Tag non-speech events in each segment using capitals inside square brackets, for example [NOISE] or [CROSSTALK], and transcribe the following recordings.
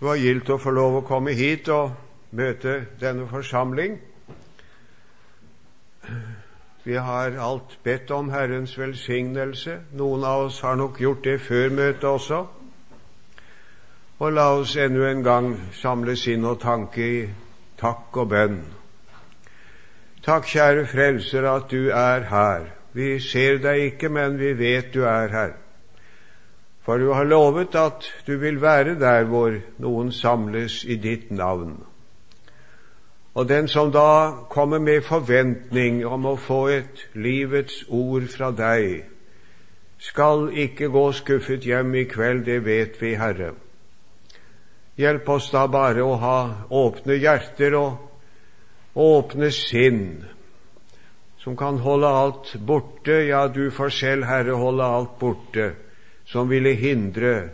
Det var gildt å få lov å komme hit og møte denne forsamling. Vi har alt bedt om Herrens velsignelse. Noen av oss har nok gjort det før møtet også. Og la oss ennå en gang samle sinn og tanke i takk og bønn. Takk, kjære Frelser, at du er her. Vi ser deg ikke, men vi vet du er her. For du har lovet at du vil være der hvor noen samles i ditt navn. Og den som da kommer med forventning om å få et livets ord fra deg, skal ikke gå skuffet hjem i kveld, det vet vi, Herre. Hjelp oss da bare å ha åpne hjerter og åpne sinn, som kan holde alt borte. Ja, du får selv, Herre, holde alt borte som ville hindre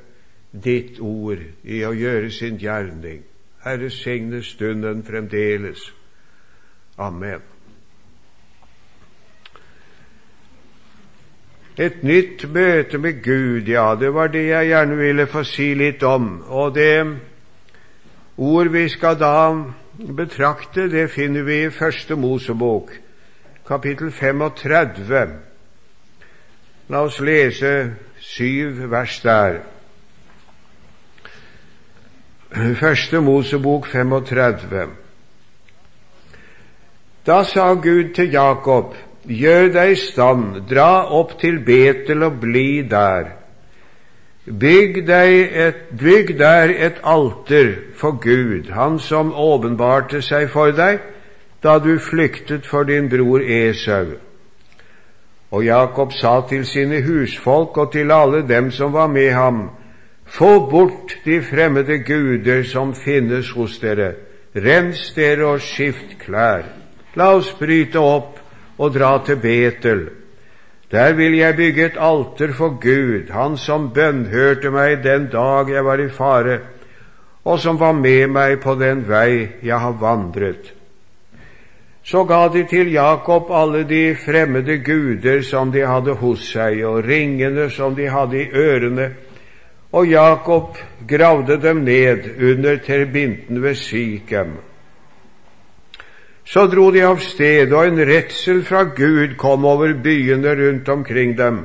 ditt ord i å gjøre sin gjerning. Herre, signe stunden fremdeles. Amen. Et nytt møte med Gud, ja, det var det jeg gjerne ville få si litt om. Og det ord vi skal da betrakte, det finner vi i Første Mosebok, kapittel 35. La oss lese syv vers der. Første Mosebok 35. Da sa Gud til Jakob, gjør deg i stand, dra opp til Betel og bli der. Bygg, et, bygg der et alter for Gud, Han som åpenbarte seg for deg da du flyktet for din bror Esau. Og Jakob sa til sine husfolk og til alle dem som var med ham, få bort de fremmede guder som finnes hos dere, rens dere og skift klær. La oss bryte opp og dra til Betel. Der vil jeg bygge et alter for Gud, Han som bønnhørte meg den dag jeg var i fare, og som var med meg på den vei jeg har vandret. Så ga de til Jakob alle de fremmede guder som de hadde hos seg, og ringene som de hadde i ørene, og Jakob gravde dem ned under terbinten ved Sikhem. Så dro de av sted, og en redsel fra Gud kom over byene rundt omkring dem,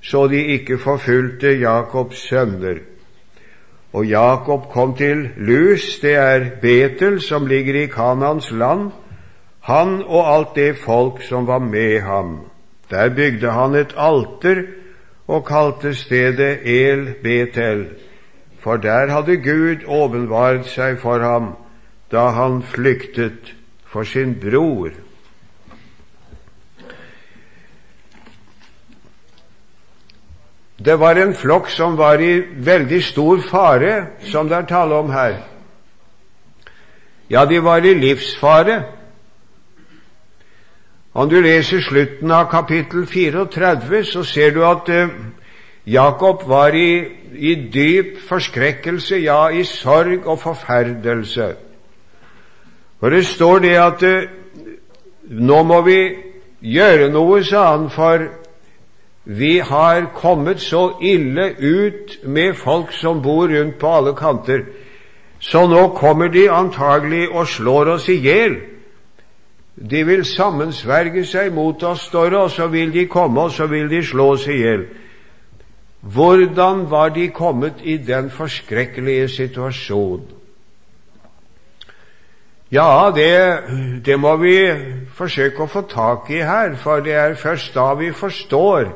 så de ikke forfulgte Jakobs sønner. Og Jakob kom til Lus, det er Betel, som ligger i Kanans land, han og alt det folk som var med ham. Der bygde han et alter og kalte stedet El Betel, for der hadde Gud åpenbart seg for ham da han flyktet for sin bror. Det var en flokk som var i veldig stor fare, som det er tale om her. Ja, de var i livsfare. Om du leser slutten av kapittel 34, så ser du at eh, Jakob var i, i, dyp forskrekkelse, ja, i sorg og forferdelse. For det står det at eh, nå må vi gjøre noe, sa han, for vi har kommet så ille ut med folk som bor rundt på alle kanter, så nå kommer de antagelig og slår oss i hjel. De vil sammensverge seg mot oss, står det, og så vil de komme, og så vil de slå oss i hjel. Hvordan var de kommet i den forskrekkelige situasjonen? Ja, det, det, må vi forsøke å få tak i her, for det er først da vi forstår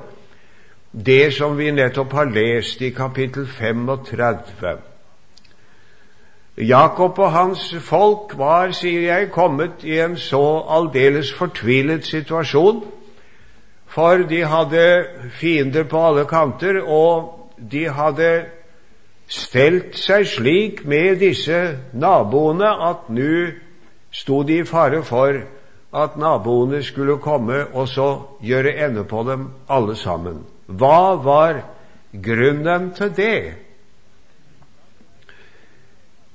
det som vi nettopp har lest i kapittel 35. Jakob og hans folk var, sier jeg, kommet i en så aldeles fortvilet situasjon, for de hadde fiender på alle kanter, og de hadde stelt seg slik med disse naboene at nå sto de i fare for at naboene skulle komme og så gjøre ende på dem alle sammen. Hva var grunnen til det?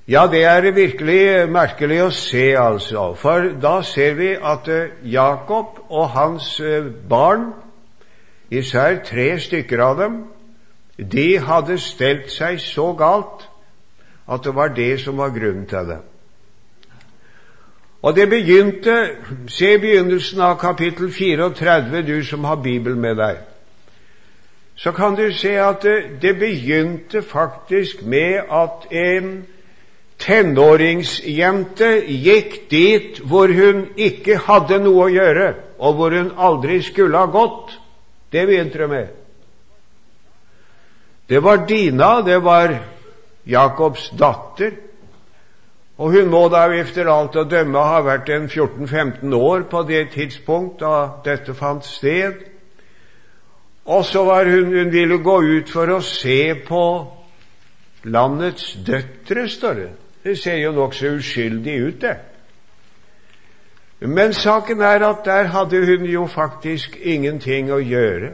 Ja, det er virkelig merkelig å se, altså. For da ser vi at eh, Jakob og hans eh, barn, især tre stykker av dem, de hadde stelt seg så galt at det var det som var grunnen til det. Og det begynte Se begynnelsen av kapittel 34, du som har Bibelen med deg. Så kan du se at det, det begynte faktisk med at en tenåringsjente gikk dit hvor hun ikke hadde noe å gjøre, og hvor hun aldri skulle ha gått. Det begynte det med. Det var Dina, det var Jakobs datter. Og hun må da efter alt å dømme ha vært en 14-15 år på det tidspunkt da dette fant sted. Og så var hun, hun ville gå ut for å se på landets døtre, står det. Det ser jo nokså uskyldig ut, det. Men saken er at der hadde hun jo faktisk ingenting å gjøre.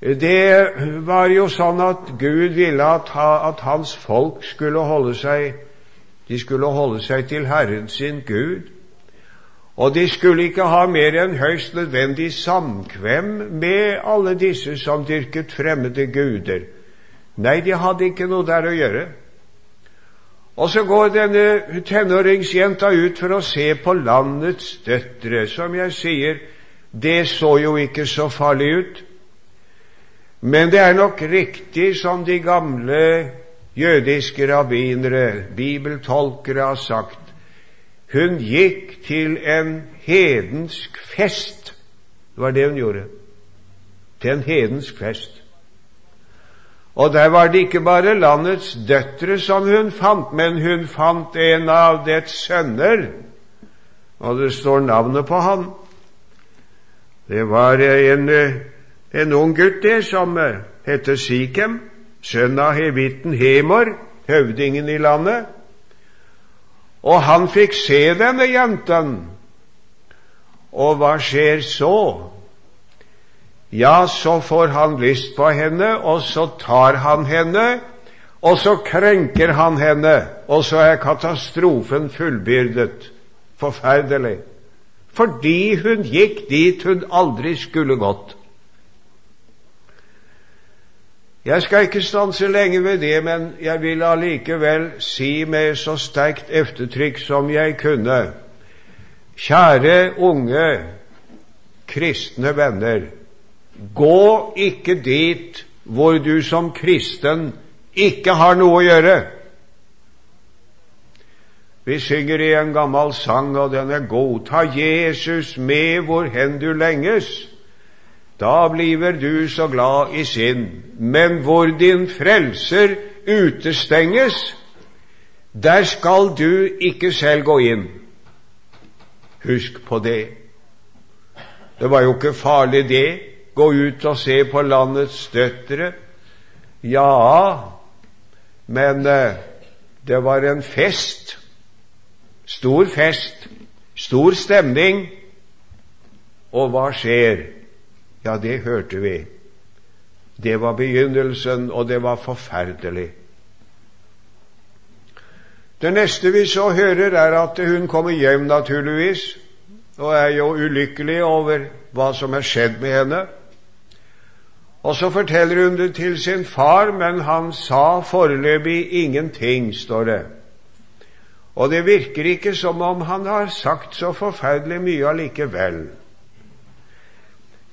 Det var jo sånn at Gud ville at, at hans folk skulle holde seg de skulle holde seg til Herren sin Gud, og de skulle ikke ha mer enn høyst nødvendig samkvem med alle disse som dyrket fremmede guder. Nei, de hadde ikke noe der å gjøre. Og så går denne tenåringsjenta ut for å se på landets døtre. Som jeg sier, det så jo ikke så farlig ut. Men det er nok riktig som de gamle jødiske rabbinere, bibeltolkere, har sagt. Hun gikk til en hedensk fest. Det var det hun gjorde. Til en hedensk fest. Og der var det ikke bare landets døtre som hun fant, men hun fant en av dets sønner, og det står navnet på han. Det var en en ung gutt der som het Sikhem, sønn av hevitten Hemor, høvdingen i landet. Og han fikk se denne jenten. Og hva skjer så? Ja, så får han lyst på henne, og så tar han henne, og så krenker han henne, og så er katastrofen fullbyrdet. Forferdelig. Fordi hun gikk dit hun aldri skulle gått. Jeg skal ikke stanse lenge ved det, men jeg vil allikevel si med så sterkt eftertrykk som jeg kunne Kjære unge kristne venner, gå ikke dit hvor du som kristen ikke har noe å gjøre. Vi synger i en gammel sang, og den er god. Ta Jesus med hvor hen du lenges. Da bliver du så glad i sinn. Men hvor din frelser utestenges, der skal du ikke selv gå inn. Husk på det. Det var jo ikke farlig, det. Gå ut og se på landets døtre. Ja, men eh, det var en fest. Stor fest. Stor stemning. Og hva skjer? Ja, det hørte vi. Det var begynnelsen, og det var forferdelig. Det neste vi så hører, er at hun kommer hjem, naturligvis, og er jo ulykkelig over hva som er skjedd med henne. Og så forteller hun det til sin far, men han sa foreløpig ingenting, står det. Og det virker ikke som om han har sagt så forferdelig mye allikevel.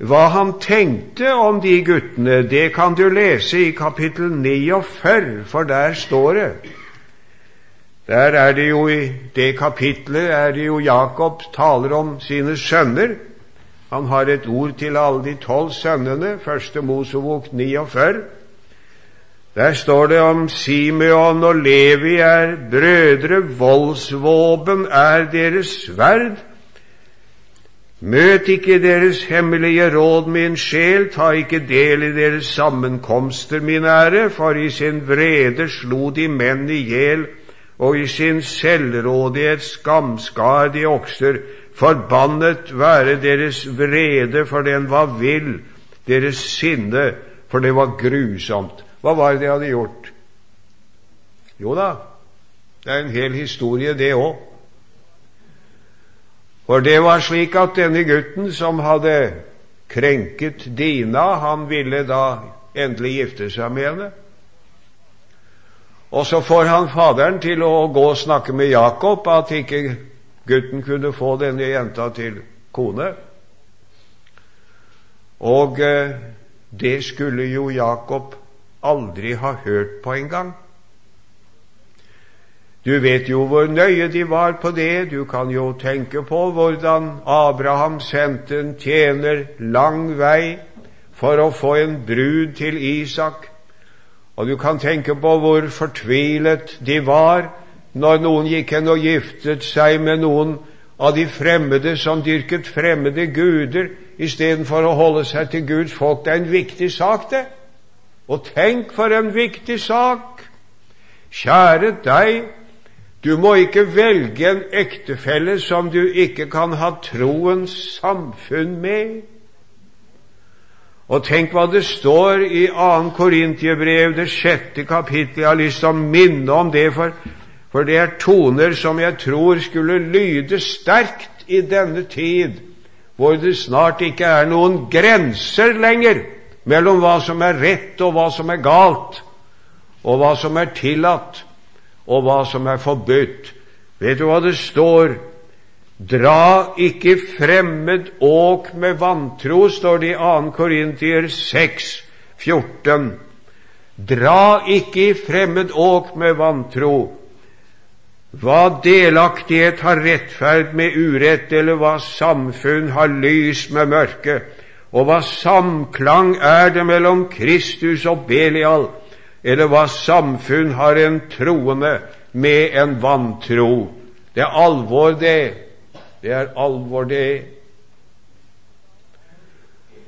Hva han tenkte om de guttene, det kan du lese i kapittel 49, for der står det. Der er det jo I det kapitlet er det jo Jakob taler om sine sønner. Han har et ord til alle de tolv sønnene, første Mosebok 49. Der står det om Simeon og Levi er brødre, voldsvåpen er deres sverd. Møt ikke deres hemmelige råd, min sjel, ta ikke del i deres sammenkomster, min ære, for i sin vrede slo de menn i hjel, og i sin selvrådighet skamskar de okser. Forbannet være deres vrede, for den var vill, deres sinne, for det var grusomt. Hva var det de hadde gjort? Jo da, det er en hel historie, det òg. For det var slik at denne gutten som hadde krenket Dina, han ville da endelig gifte seg med henne. Og så får han faderen til å gå og snakke med Jakob at ikke gutten kunne få denne jenta til kone. Og eh, det skulle jo Jakob aldri ha hørt på engang. Du vet jo hvor nøye de var på det. Du kan jo tenke på hvordan Abraham sendte en tjener lang vei for å få en brud til Isak. Og du kan tenke på hvor fortvilet de var når noen gikk hen og giftet seg med noen av de fremmede som dyrket fremmede guder istedenfor å holde seg til Guds folk. Det er en viktig sak, det. Og tenk for en viktig sak! Kjære deg du må ikke velge en ektefelle som du ikke kan ha troens samfunn med. Og tenk hva det står i 2. Korintiebrev, det sjette kapittel. Jeg har lyst til å minne om det, for, for det er toner som jeg tror skulle lyde sterkt i denne tid, hvor det snart ikke er noen grenser lenger mellom hva som er rett og hva som er galt, og hva som er tillatt og hva som er forbudt. Vet du hva det står? Dra ikke fremmed åk med vantro, står det i 2. Korintier 6, 14. Dra ikke i fremmed åk med vantro. Hva delaktighet har rettferd med urett, eller hva samfunn har lys med mørke, og hva samklang er det mellom Kristus og Belial? eller hva samfunn har en troende med en vantro. Det er alvor, det. Det er alvor, det.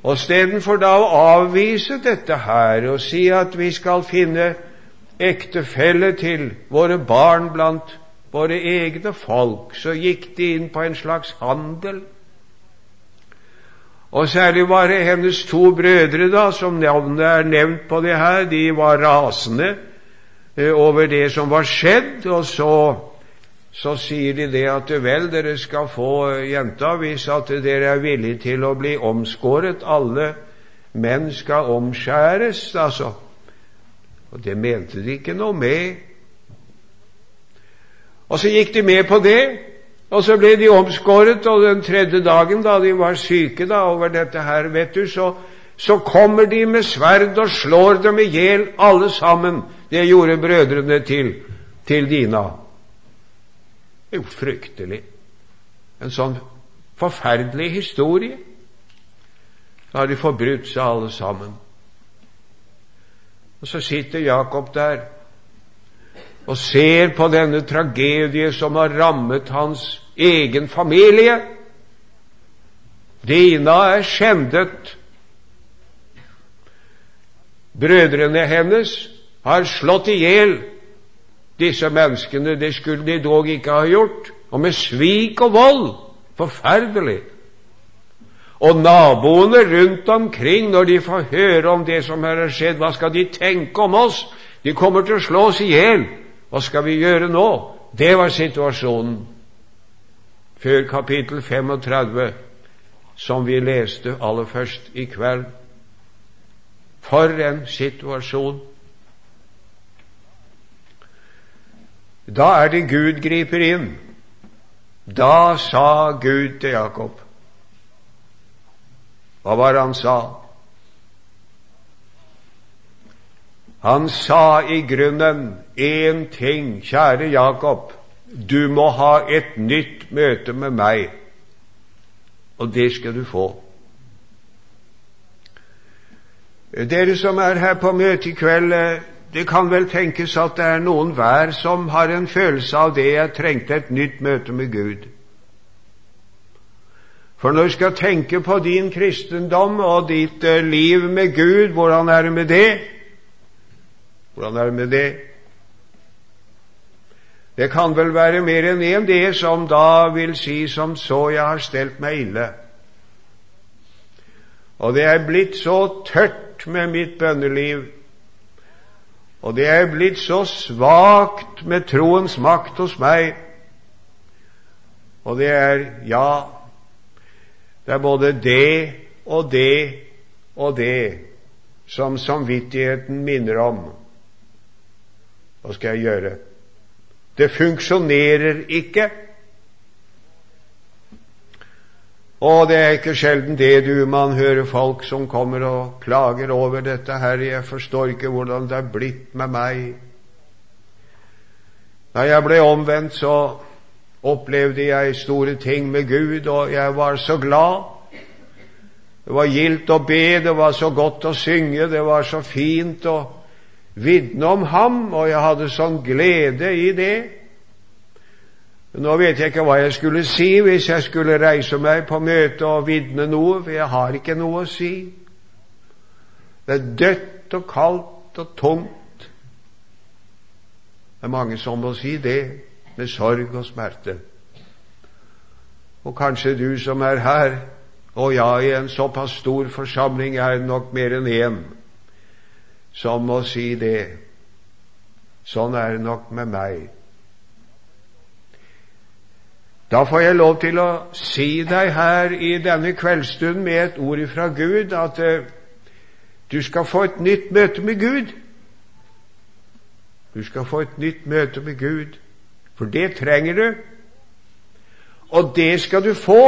Og Istedenfor da å avvise dette her og si at vi skal finne ektefelle til våre barn blant våre egne folk, så gikk de inn på en slags handel og særlig var det hennes to brødre, da, som navnet er nevnt på det her, de var rasende eh, over det som var skjedd, og så, så sier de det at vel, dere skal få jenta hvis at dere er villige til å bli omskåret. Alle menn skal omskjæres, altså. Og det mente de ikke noe med. Og så gikk de med på det. Og så ble de omskåret, og den tredje dagen, da de var syke da, over dette her, vet du, så, så kommer de med sverd og slår dem i hjel, alle sammen. Det gjorde brødrene til, til Dina. Det er jo fryktelig. En sånn forferdelig historie. Da har de forbrutt seg alle sammen. Og så sitter Jakob der og ser på denne tragedie som har rammet hans egen familie. Dina er skjendet. Brødrene hennes har slått i hjel disse menneskene. Det skulle de dog ikke ha gjort. Og med svik og vold. Forferdelig. Og naboene rundt omkring, når de får høre om det som her har skjedd, hva skal de tenke om oss? De kommer til å slå oss i hjel. Hva skal vi gjøre nå? Det var situasjonen før kapittel 35, som vi leste aller først i kveld. For en situasjon! Da er det Gud griper inn. Da sa Gud til Jakob Hva var det han sa? Han sa i grunnen én ting, kjære Jakob. Du må ha et nytt møte med meg, og det skal du få. Dere som er her på møte i kveld, det kan vel tenkes at det er noen hver som har en følelse av det jeg trengte et nytt møte med Gud. For når du skal tenke på din kristendom og ditt eh, liv med Gud, hvordan er det med det? Hvordan er det med det? Det kan vel være mer enn én, det som da vil si som så jeg har stelt meg ille. Og det er blitt så tørt med mitt bønneliv, og det er blitt så svakt med troens makt hos meg, og det er ja, det er både det og det og det som samvittigheten minner om. Hva skal jeg gjøre? Det funksjonerer ikke. Og det er ikke sjelden det du man hører folk som kommer og klager over dette her. Jeg forstår ikke hvordan det er blitt med meg. Da jeg ble omvendt, så opplevde jeg store ting med Gud, og jeg var så glad. Det var gildt å be, det var så godt å synge, det var så fint å vitne om ham, og jeg hadde sånn glede i det. Nå vet jeg ikke hva jeg skulle si hvis jeg skulle reise meg på møte og vitne noe, for jeg har ikke noe å si. Det er dødt og kaldt og tomt. Det er mange som må si det, med sorg og smerte. Og kanskje du som er her, og ja, i en såpass stor forsamling er det nok mer enn én som må si det. Sånn er det nok med meg. Da får jeg lov til å si deg her i denne kveldsstunden med et ord fra Gud at uh, du skal få et nytt møte med Gud. Du skal få et nytt møte med Gud, for det trenger du. Og det skal du få,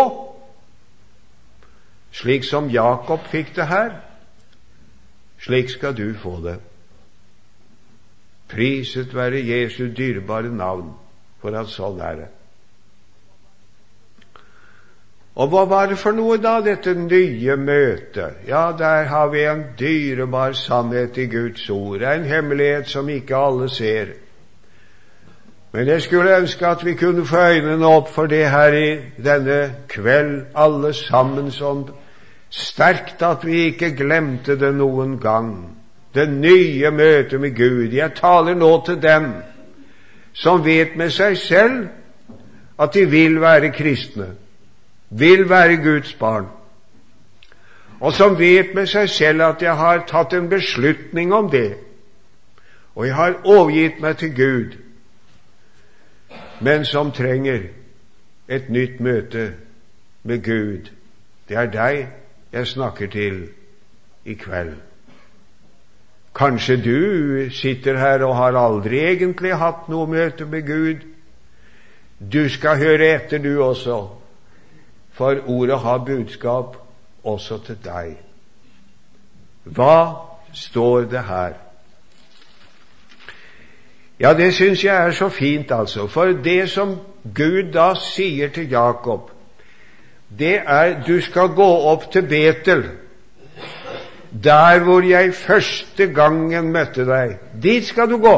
slik som Jakob fikk det her. Slik skal du få det. Priset være Jesu dyrebare navn for at sånn er det. Og hva var det for noe, da, dette nye møtet? Ja, der har vi en dyrebar sannhet i Guds ord, en hemmelighet som ikke alle ser. Men jeg skulle ønske at vi kunne få øynene opp for det her i denne kveld, alle sammen, sånn sterkt at vi ikke glemte det noen gang. Det nye møtet med Gud. Jeg taler nå til dem som vet med seg selv at de vil være kristne vil være Guds barn, og som vet med seg selv at jeg har tatt en beslutning om det, og jeg har overgitt meg til Gud, men som trenger et nytt møte med Gud. Det er deg jeg snakker til i kveld. Kanskje du sitter her og har aldri egentlig hatt noe møte med Gud. Du skal høre etter, du også for ordet har budskap også til deg. Hva står det her? Ja, det syns jeg er så fint, altså. For det som Gud da sier til Jakob, det er du skal gå opp til Betel, der hvor jeg første gangen møtte deg. Dit skal du gå.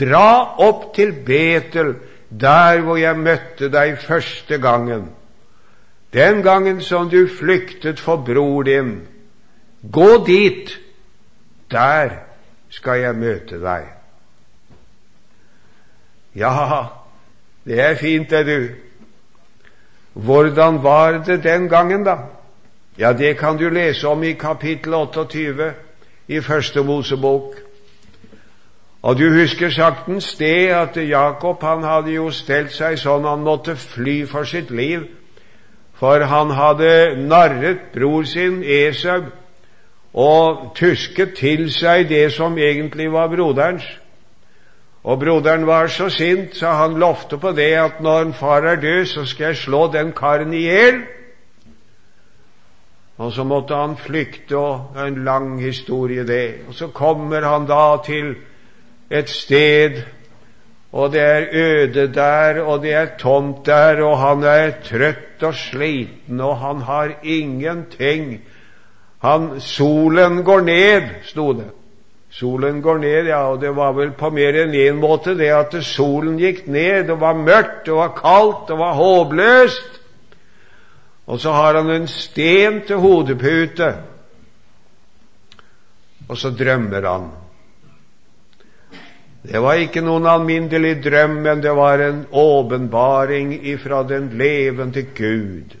Dra opp til Betel, der hvor jeg møtte deg første gangen, den gangen som du flyktet for bror din. Gå dit, der skal jeg møte deg. Ja, det er fint, det, du. Hvordan var det den gangen, da? Ja, det kan du lese om i kapittel 28 i Første Mosebok. Og du husker saktens det at Jakob han hadde jo stelt seg sånn han måtte fly for sitt liv, for han hadde narret bror sin Esau og tusket til seg det som egentlig var broderens. Og broderen var så sint, så han lovte på det at når en far er død, så skal jeg slå den karen i hjel. Og så måtte han flykte, og en lang historie, det. Og så kommer han da til et sted, og det er øde der, og det er tomt der, og han er trøtt og sliten, og han har ingenting. Han, solen går ned, sto det. Solen går ned, ja, og det var vel på mer enn én måte det at solen gikk ned, det var mørkt, det var kaldt, det var håpløst. Og så har han en sten til hodepute, og så drømmer han. Det var ikke noen alminnelig drøm, men det var en åpenbaring ifra den levende Gud.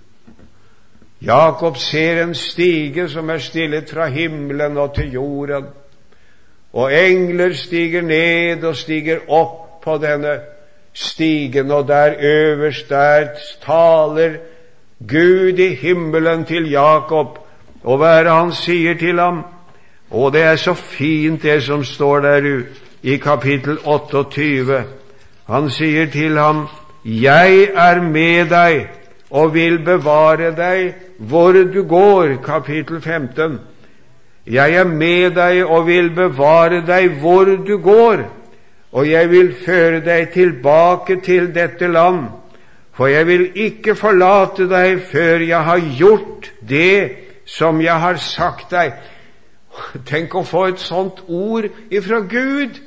Jakob ser en stige som er stillet fra himmelen og til jorden, og engler stiger ned og stiger opp på denne stigen, og der øverst der taler Gud i himmelen til Jakob, og hva er det han sier til ham? Og det er så fint, det som står der ute i kapittel 28. Han sier til ham, Jeg er med deg og vil bevare deg hvor du går, kapittel 15. Jeg er med deg og vil bevare deg hvor du går, og jeg vil føre deg tilbake til dette land, for jeg vil ikke forlate deg før jeg har gjort det som jeg har sagt deg. Tenk å få et sånt ord ifra Gud!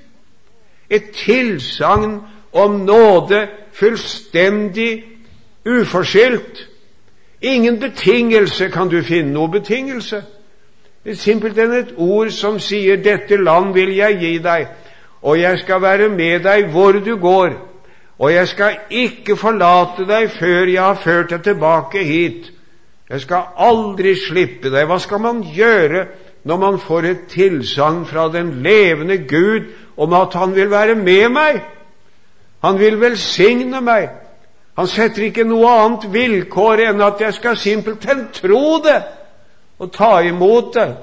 Et tilsagn om nåde fullstendig uforskyldt. Ingen betingelse kan du finne noe betingelse. Det er simpelthen et ord som sier 'Dette land vil jeg gi deg', og jeg skal være med deg hvor du går, og jeg skal ikke forlate deg før jeg har ført deg tilbake hit. Jeg skal aldri slippe deg. Hva skal man gjøre når man får et tilsagn fra den levende Gud om at Han vil være med meg? Han vil velsigne meg. Han setter ikke noe annet vilkår enn at jeg skal simpelthen tro det og ta imot det.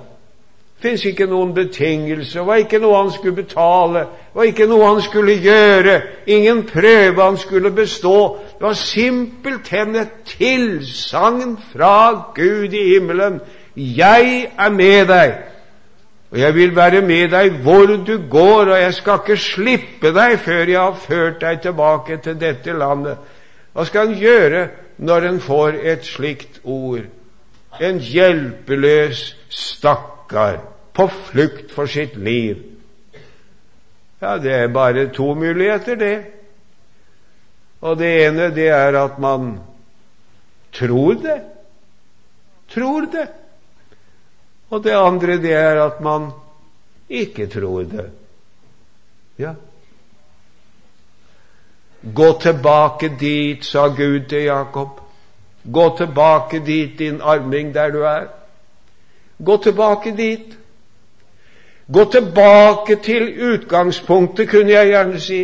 Det fins ikke noen betingelse, det var ikke noe han skulle betale, det var ikke noe han skulle gjøre, ingen prøve han skulle bestå. Det var simpelthen et tilsagn fra Gud i himmelen. Jeg er med deg, og jeg vil være med deg hvor du går, og jeg skal ikke slippe deg før jeg har ført deg tilbake til dette landet. Hva skal en gjøre når en får et slikt ord? En hjelpeløs stakkar på flukt for sitt liv. Ja, det er bare to muligheter, det. Og det ene, det er at man tror det. Tror det. Og det andre, det er at man ikke tror det. Ja. Gå tilbake dit, sa Gud til Jakob. Gå tilbake dit, din arming, der du er. Gå tilbake dit. Gå tilbake til utgangspunktet, kunne jeg gjerne si.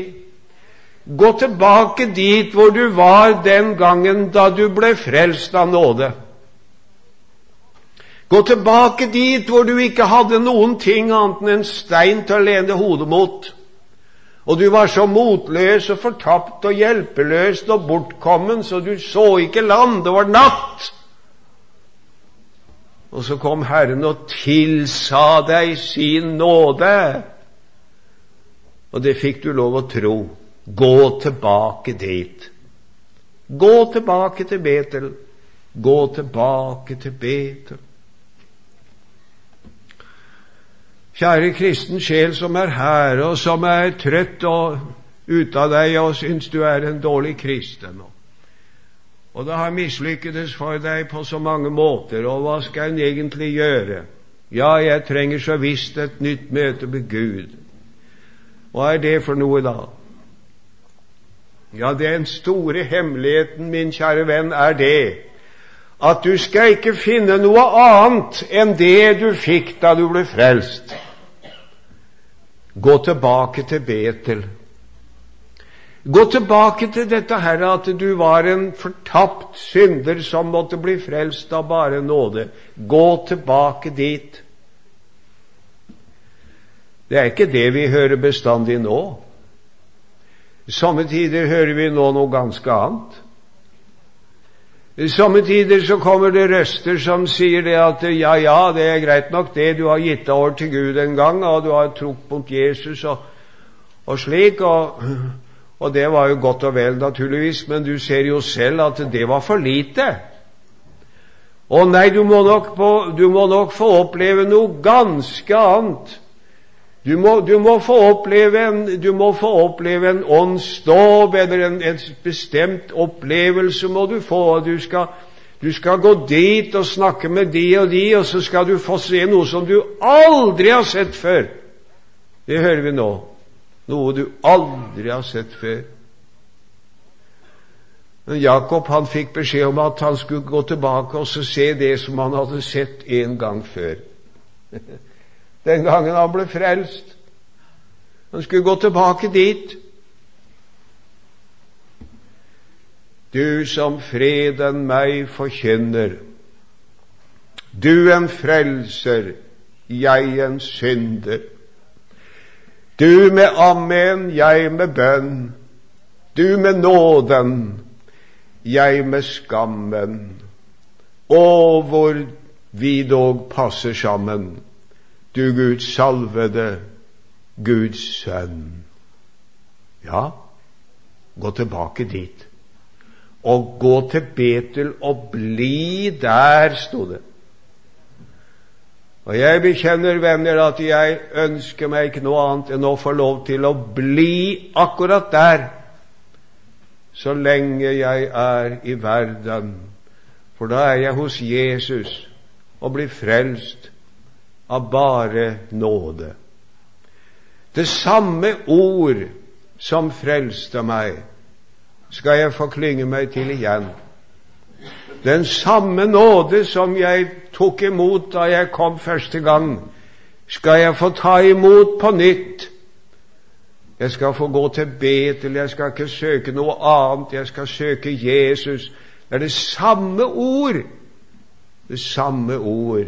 Gå tilbake dit hvor du var den gangen da du ble frelst av nåde. Gå tilbake dit hvor du ikke hadde noen ting annet enn en stein til å lene hodet mot. Og du var så motløs og fortapt og hjelpeløs og bortkommen, så du så ikke land. Det var natt. Og så kom Herren og tilsa deg sin nåde. Og det fikk du lov å tro. Gå tilbake dit. Gå tilbake til Betel. Gå tilbake til Betel. Kjære kristen sjel som er her, og som er trøtt og ute av deg og syns du er en dårlig kristen. Og det har mislykkedes for deg på så mange måter, og hva skal en egentlig gjøre? Ja, jeg trenger så visst et nytt møte med Gud. Hva er det for noe, da? Ja, den store hemmeligheten, min kjære venn, er det at du skal ikke finne noe annet enn det du fikk da du ble frelst. Gå tilbake til Betel. Gå tilbake til dette her at du var en fortapt synder som måtte bli frelst av bare nåde. Gå tilbake dit. Det er ikke det vi hører bestandig nå. Somme tider hører vi nå noe ganske annet. Somme tider så kommer det røster som sier det at ja, ja, det er greit nok det, du har gitt over til Gud en gang, og du har trodd mot Jesus og, og slik, og, og, det var jo godt og vel, naturligvis, men du ser jo selv at det var for lite. Å nei, du må nok, på, du må nok få oppleve noe ganske annet. Du må, du må, få oppleve en, du må få oppleve en åndsdåp eller en, en, bestemt opplevelse må du få. Du skal, du skal gå dit og snakke med de og de, og så skal du få se noe som du aldri har sett før. Det hører vi nå. Noe du aldri har sett før. Men Jakob han fikk beskjed om at han skulle gå tilbake og se det som han hadde sett en gang før. [LAUGHS] den gangen han ble frelst. Han skulle gå tilbake dit. Du som freden meg forkynner, du en frelser, jeg en synder. Du med amen, jeg med bønn. Du med nåden, jeg med skammen. Å, hvor vi dog passer sammen, du Guds salvede, Guds sønn. Ja, gå tilbake dit. Og gå til Betel og bli der, sto det. Og jeg bekjenner, venner, at jeg ønsker meg ikke noe annet enn å få lov til å bli akkurat der så lenge jeg er i verden. For da er jeg hos Jesus og blir frelst av bare nåde. Det samme ord som frelste meg, skal jeg få klynge meg til igjen. Den samme nåde som jeg tok imot da jeg kom første gang, skal jeg få ta imot på nytt. Jeg skal få gå til Betel, jeg skal ikke søke noe annet, jeg skal søke Jesus. Det er det samme ord. Det samme ord.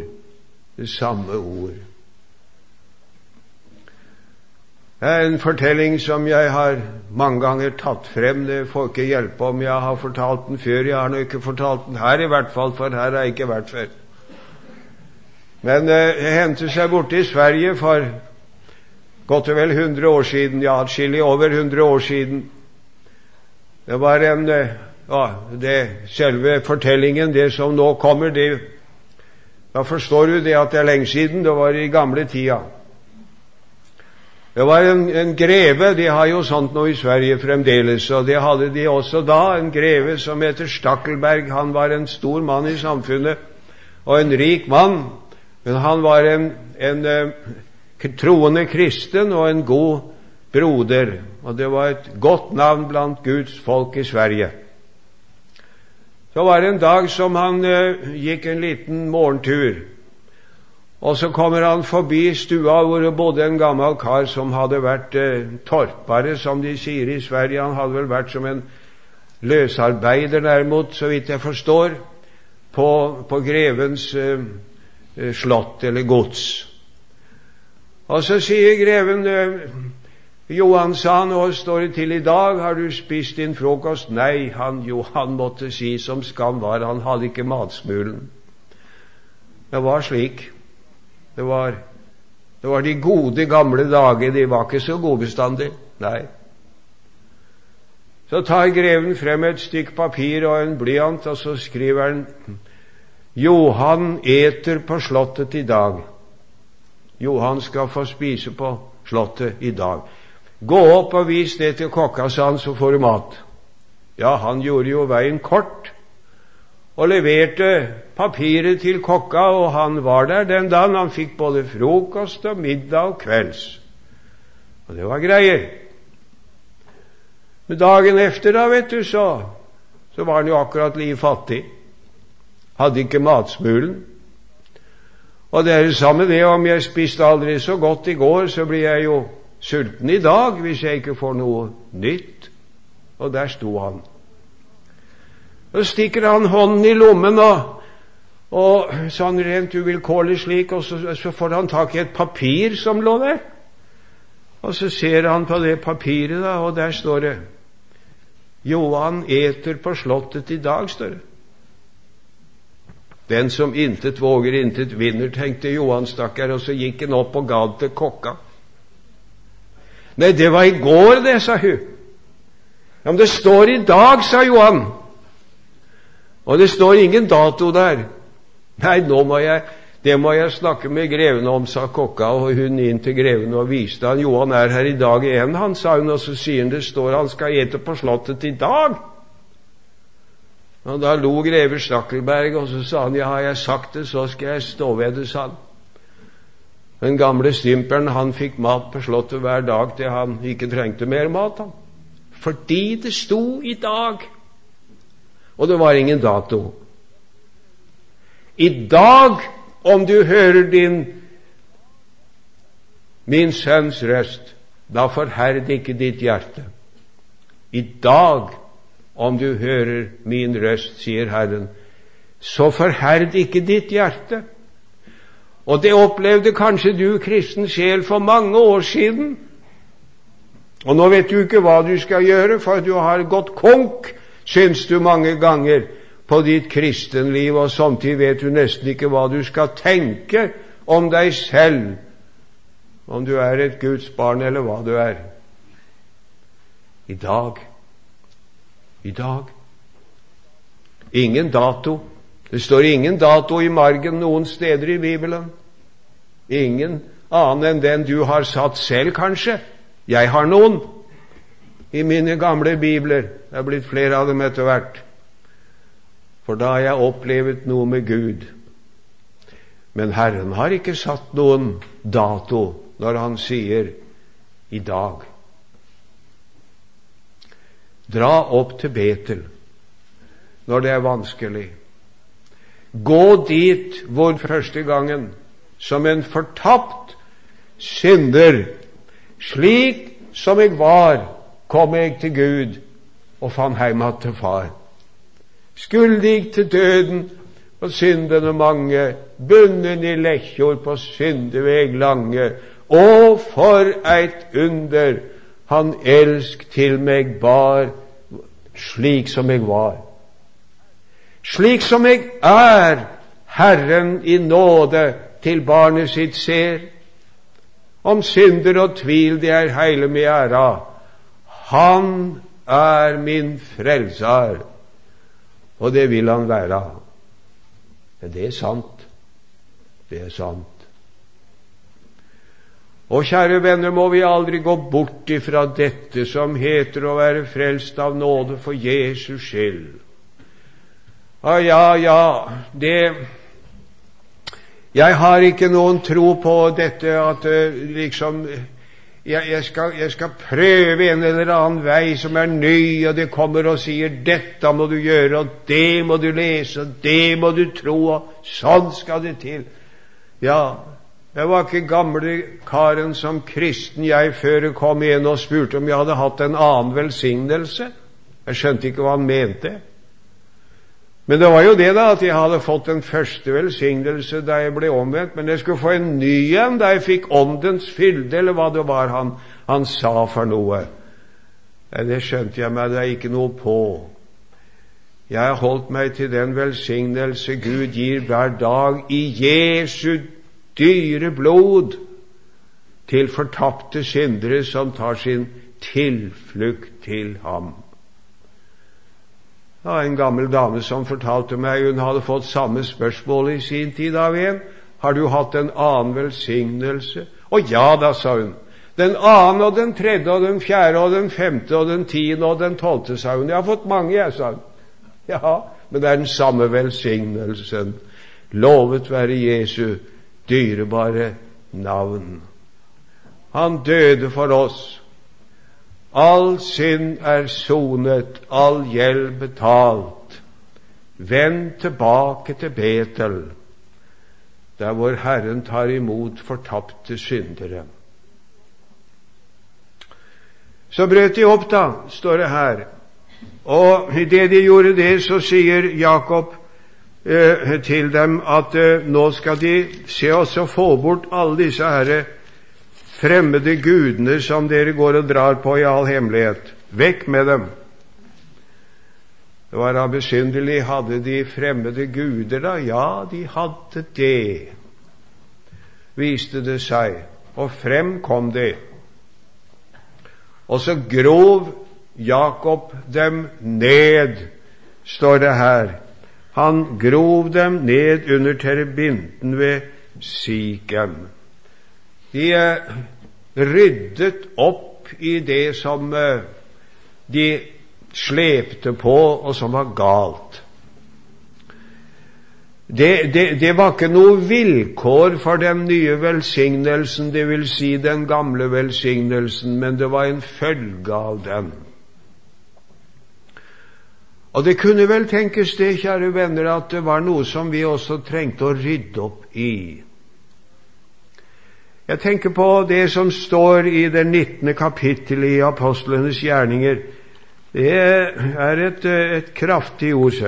Det samme ord. Det er en fortelling som jeg har mange ganger tatt frem. Det får ikke hjelpe om jeg har fortalt den før. Jeg har nå ikke fortalt den her, i hvert fall, for her har jeg ikke vært før. Men eh, det hendte seg borte i Sverige for godt og vel 100 år siden, ja, atskillig over 100 år siden. Det var en eh, ja, det, Selve fortellingen, det som nå kommer, det Da forstår du det at det er lenge siden. Det var i gamle tida. Det var en, en, greve De har jo sånt nå i Sverige fremdeles, og det hadde de også da. En greve som heter Stakkelberg. Han var en stor mann i samfunnet og en rik mann. Men han var en, en uh, troende kristen og en god broder. Og det var et godt navn blant Guds folk i Sverige. Så var det en dag som han eh, gikk en liten morgentur. Og så kommer han forbi stua hvor det bodde en gammel kar som hadde vært eh, torpare, som de sier i Sverige. Han hadde vel vært som en løsarbeider, derimot, så vidt jeg forstår, på, på grevens eh, eh slott eller gods. Og så sier greven eh, Johan sa nå står det til i dag, har du spist din frokost? Nei, han Johan måtte si som skam var, han hadde ikke matsmulen. Det var slik. Det var, det var de gode, gamle dager. De var ikke så gode bestandig. Nei. Så tar greven frem et stykk papir og en blyant, og så skriver han Johan eter på slottet i dag. Johan skal få spise på slottet i dag. Gå opp og vis det til kokka, sa han, så får du mat. Ja, han gjorde jo veien kort og leverte papiret til kokka, og han var der den dagen. Han fikk både frokost og middag og kvelds. Og det var greier. Men dagen efter, da, vet du, så, så var han jo akkurat like fattig. Hadde ikke matsmulen. Og det er det samme det om jeg spiste aldri så godt i går, så blir jeg jo sulten i dag hvis jeg ikke får noe nytt. Og der sto han. Så stikker han hånden i lommen og, og sånn rent uvilkårlig slik, og så, så, får han tak i et papir som lå der. Og så ser han på det papiret, da, og der står det 'Johan eter på slottet i dag', står det. Den som intet våger, intet vinner, tenkte Johan, stakkar, og så gikk han opp og ga det til kokka. Nei, det var i går, det, sa hun. Ja, men det står i dag, sa Johan. Og det står ingen dato der. Nei, nå må jeg, det må jeg snakke med greven om, sa kokka, og hun inn til greven og viste han Johan er her i dag igjen, han, sa hun, og så sier han det står han skal ete på slottet i dag. Og Da lo greve Stakkelberg, og så sa han ja, har jeg sagt det, så skal jeg stå ved det, sa han. Den gamle stymperen han fikk mat på Slottet hver dag til han ikke trengte mer mat. han. Fordi det sto i dag og det var ingen dato. I dag, om du hører din min sønns røst, da forherd ikke ditt hjerte. I dag, om du hører min røst, sier Herren, så forherd ikke ditt hjerte. Og det opplevde kanskje du, kristen sjel, for mange år siden. Og nå vet du ikke hva du skal gjøre, for du har gått konk, syns du mange ganger, på ditt kristenliv, og samtidig vet du nesten ikke hva du skal tenke om deg selv, om du er et Guds barn eller hva du er. I dag I dag Ingen dato. Det står ingen dato i margen noen steder i Bibelen. Ingen annen enn den du har satt selv, kanskje. Jeg har noen i mine gamle bibler. Det er blitt flere av dem etter hvert. For da har jeg opplevd noe med Gud. Men Herren har ikke satt noen dato når Han sier 'i dag'. Dra opp til Betel når det er vanskelig. Gå dit hvor første gangen, som en fortapt synder, slik som jeg var, kom jeg til Gud og fant hjem til Far. Skyldig til døden og syndene mange, bunden i lekkjord på syndeveg lange. Å, for eit under han elsk til meg bar, slik som jeg var. Slik som jeg er, Herren i nåde til barnet sitt ser. Om synder og tvil det er heile mi æra. Han er min frelser, og det vil han være. Men det er sant. Det er sant. Og kjære venner, må vi aldri gå bort ifra dette som heter å være frelst av nåde for Jesus skyld. Ja, ja, ja, det Jeg har ikke noen tro på dette at eh, liksom jeg, jeg, skal, jeg, skal, prøve en eller annen vei som er ny, og det kommer og sier 'dette må du gjøre', og 'det må du lese', og 'det må du tro', og sånn skal det til. Ja, jeg var ikke gamle karen som kristen jeg før jeg kom igjen og spurte om jeg hadde hatt en annen velsignelse. Jeg skjønte ikke hva han mente. Men det var jo det, da, at jeg hadde fått den første velsignelse da jeg ble omvendt, men jeg skulle få en ny en da jeg fikk Åndens fylde, eller hva det var han, han sa for noe. Nei, Det skjønte jeg meg da ikke noe på. Jeg har holdt meg til den velsignelse Gud gir hver dag i Jesu dyre blod til fortapte syndere som tar sin tilflukt til ham. Var en gammel dame som fortalte meg hun hadde fått samme spørsmål i sin tid av en. Har du hatt en annen velsignelse? Å ja da, sa hun. Den annen og den tredje og den fjerde og den femte og den tiende og den tolvte, sa hun. Jeg har fått mange, jeg, sa hun. Ja, men det er den samme velsignelsen. Lovet være Jesu dyrebare navn. Han døde for oss All synd er sonet, all gjeld betalt. Vend tilbake til Betel, der hvor Herren tar imot fortapte syndere. Så brøt de opp, da, står det her. Og idet de gjorde det, så sier Jakob eh, til dem at eh, nå skal de se oss og få bort alle disse herre fremmede gudene som dere går og drar på i all hemmelighet. Vekk med dem! Det var da besynderlig. Hadde de fremmede guder, da? Ja, de hadde det, viste det seg. Og frem kom de. Og så grov Jakob dem ned, står det her. Han grov dem ned under terebinten ved Sikhem. De eh, ryddet opp i det som eh, de slepte på, og som var galt. Det, det, det, var ikke noe vilkår for den nye velsignelsen, vil si den gamle velsignelsen, men det var en følge av den. Og det kunne vel tenkes det, kjære venner, at det var noe som vi også trengte å rydde opp i. Jeg tenker på det som står i det 19. kapittelet i apostlenes gjerninger. Det er et, et kraftig ord.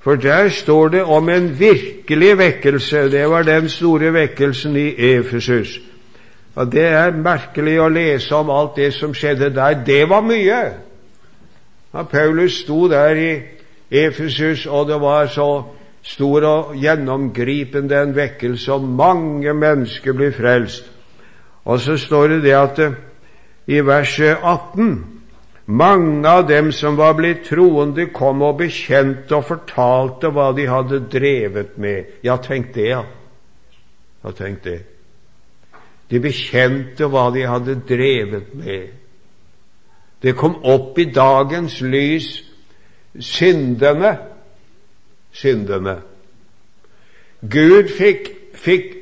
For der står det om en virkelig vekkelse. Det var den store vekkelsen i Efesus. Og Det er merkelig å lese om alt det som skjedde der. Det var mye. Ja, Paulus sto der i Efesus, og det var så stor og gjennomgripende en vekkelse, og mange mennesker blir frelst. Og så står det det at i verset 18 mange av dem som var blitt troende, kom og bekjente og fortalte hva de hadde drevet med. Ja, tenk det, ja. Ja, tenk det. De bekjente hva de hadde drevet med. Det kom opp i dagens lys syndene. Syndene. Gud fikk, fikk,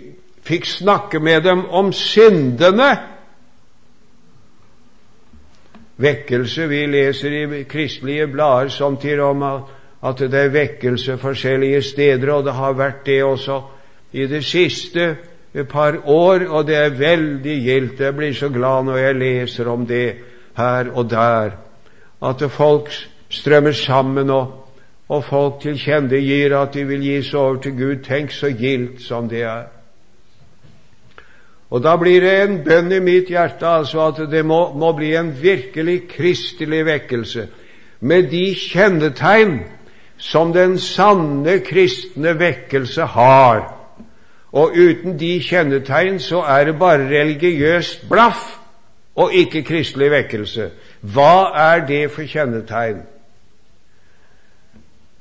fikk snakke med dem om syndene vekkelse. Vi leser i kristelige blader samtidig om at det er vekkelse forskjellige steder, og det har vært det også i det siste par år, og det er veldig gildt. Jeg blir så glad når jeg leser om det her og der, at folk strømmer sammen, og, og folk tilkjennegir at de vil gi seg over til Gud. Tenk så gildt som det er. Og da blir det en bønn i mitt hjerte altså at det må, må bli en virkelig kristelig vekkelse med de kjennetegn som den sanne kristne vekkelse har. Og uten de kjennetegn så er det bare religiøst blaff og ikke kristelig vekkelse. Hva er det for kjennetegn?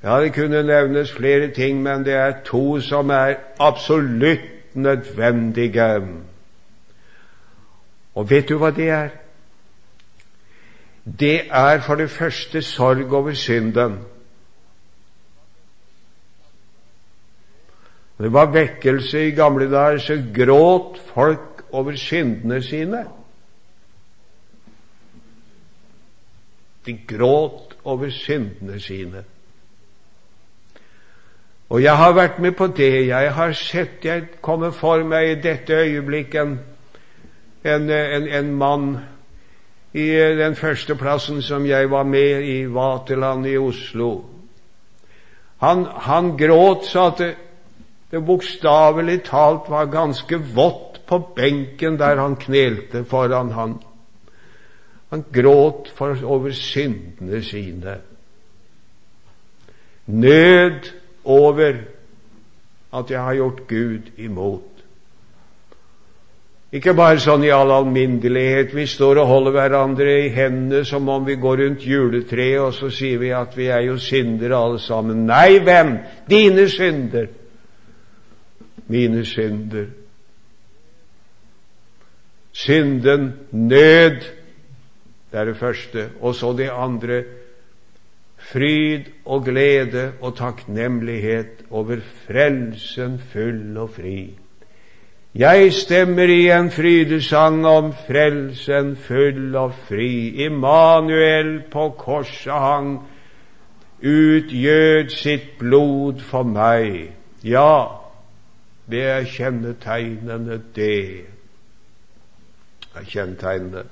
Ja, det kunne nevnes flere ting, men det er to som er absolutt nødvendige. Og vet du hva det er? Det er for det første sorg over synden. Det var vekkelse i gamle dager, så gråt folk over syndene sine. De gråt over syndene sine. Og jeg har vært med på det. Jeg har sett Jeg kommer for meg i dette øyeblikket en, en, en mann i den første plassen som jeg var med i Vaterland i Oslo. Han, han gråt så at det, det bokstavelig talt var ganske vått på benken der han knelte foran han. Han gråt for, over syndene sine. Nød over at jeg har gjort Gud imot. Ikke bare sånn i all alminnelighet. Vi står og holder hverandre i hendene som om vi går rundt juletreet, og så sier vi at vi er jo syndere alle sammen. Nei, hvem? dine synder. Mine synder. Synden, nød, det er det første. Og så det andre fryd og glede og takknemlighet over frelsen full og fri. Jeg stemmer i en frydesang om frelsen full og fri. Immanuel på korset hang, utgjød sitt blod for meg. Ja, det er kjennetegnene, det. er kjennetegnene.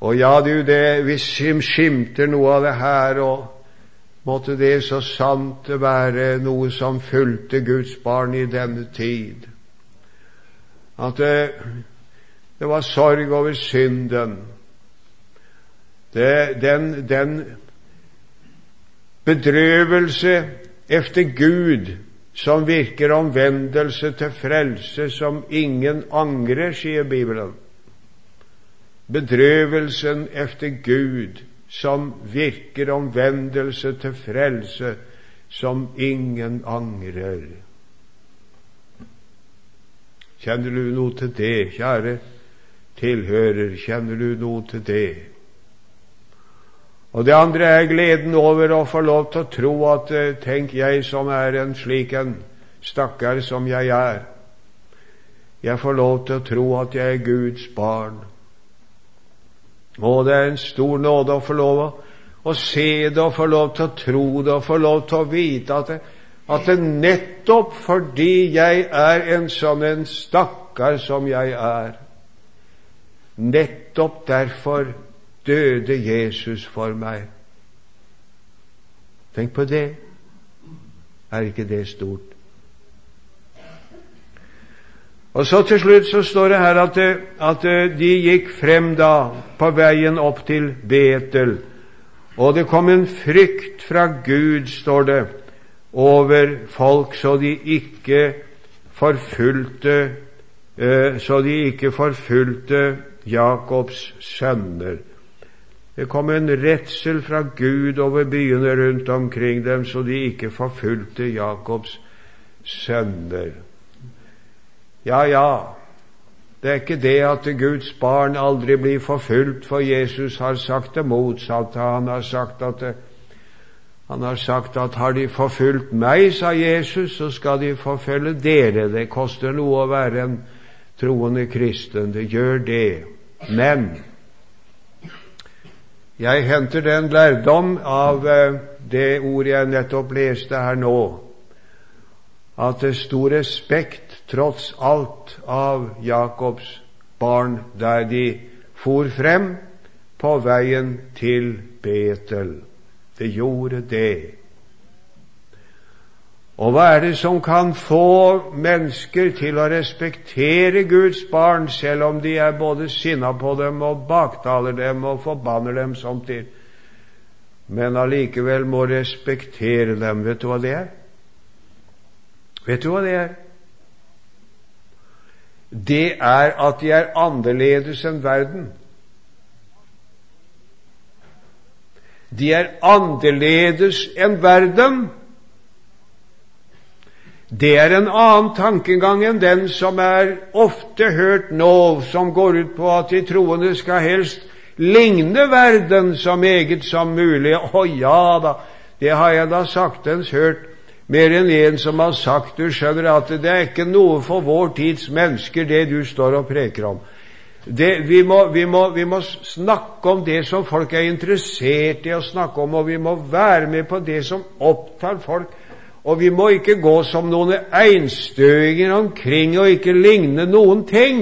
Og ja, du, det, vi skimter noe av det her, og måtte det så sant være noe som fulgte Guds barn i denne tid. At det, det var sorg over synden. Det, den, den bedrøvelse efter Gud som virker omvendelse til frelse som ingen angrer, sier Bibelen. Bedrøvelsen efter Gud som virker omvendelse til frelse som ingen angrer. Kjenner du noe til det, kjære tilhører? Kjenner du noe til det? Og det andre er gleden over å få lov til å tro at eh, tenk, jeg som er en slik en stakkar som jeg er, jeg får lov til å tro at jeg er Guds barn. Og det er en stor nåde å få lov å se det og få lov til å tro det og få lov til å vite at det, at det nettopp fordi jeg er en sånn en stakkar som jeg er, nettopp derfor døde Jesus for meg. Tenk på det. Er ikke det stort? Og så til slutt så står det her at, at de gikk frem da på veien opp til Betel. Og det kom en frykt fra Gud, står det, over folk, så de ikke forfulgte eh, så de ikke forfulgte Jakobs sønner. Det kom en redsel fra Gud over byene rundt omkring dem, så de ikke forfulgte Jakobs sønner. Ja, ja, det er ikke det at Guds barn aldri blir forfulgt, for Jesus har sagt det motsatte. Han har sagt at, han har sagt at har de forfulgt meg, sa Jesus, så skal de forfølge dere. Det koster noe å være en troende kristen. Det gjør det. Men jeg henter den lærdom av eh, det ordet jeg nettopp leste her nå, at det sto respekt tross alt av Jakobs barn der de for frem på veien til Betel. Det gjorde det. Og hva er det som kan få mennesker til å respektere Guds barn, selv om de er både sinna på dem og baktaler dem og forbanner dem samtidig, men allikevel må respektere dem? Vet du hva det er? Vet du hva det er? Det er at de er annerledes enn verden. De er annerledes enn verden. Det er en annen tankegang enn den som er ofte hørt nå, som går ut på at de troende skal helst ligne verden så meget som mulig. Å ja da, det har jeg da saktens hørt mer enn en som har sagt Du skjønner at det er ikke noe for vår tids mennesker, det du står og preker om. Det, vi, må, vi, må, vi, må, snakke om det som folk er interessert i å snakke om, og vi må være med på det som opptar folk. Og vi må ikke gå som noen einstøinger omkring og ikke ligne noen ting,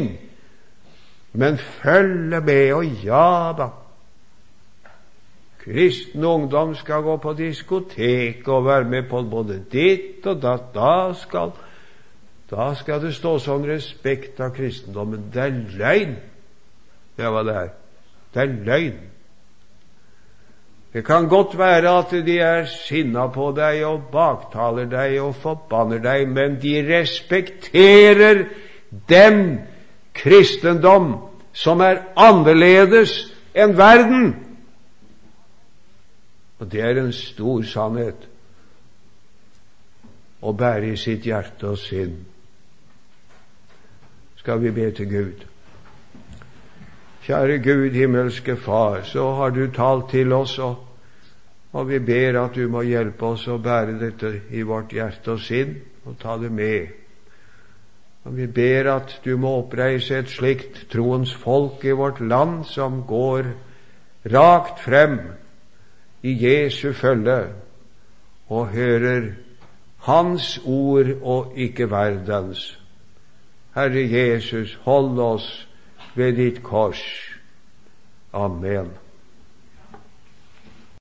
men følge med, og ja da. Kristen ungdom skal gå på diskotek og være med på både ditt og datt. Da skal, da skal det stå sånn respekt av kristendommen. Det er løgn, det hva det her. Det er løgn. Det kan godt være at de er sinna på deg og baktaler deg og forbanner deg, men de respekterer den kristendom som er annerledes enn verden. Og det er en stor sannhet å bære i sitt hjerte og sinn. Skal vi be til Gud? Kjære Gud, himmelske Far, så har du talt til oss. og og vi ber at du må hjelpe oss å bære dette i vårt hjerte og sinn og ta det med. Og vi ber at du må oppreise et slikt troens folk i vårt land som går rakt frem i Jesu følge og hører Hans ord og ikke verdens. Herre Jesus, hold oss ved ditt kors. Amen.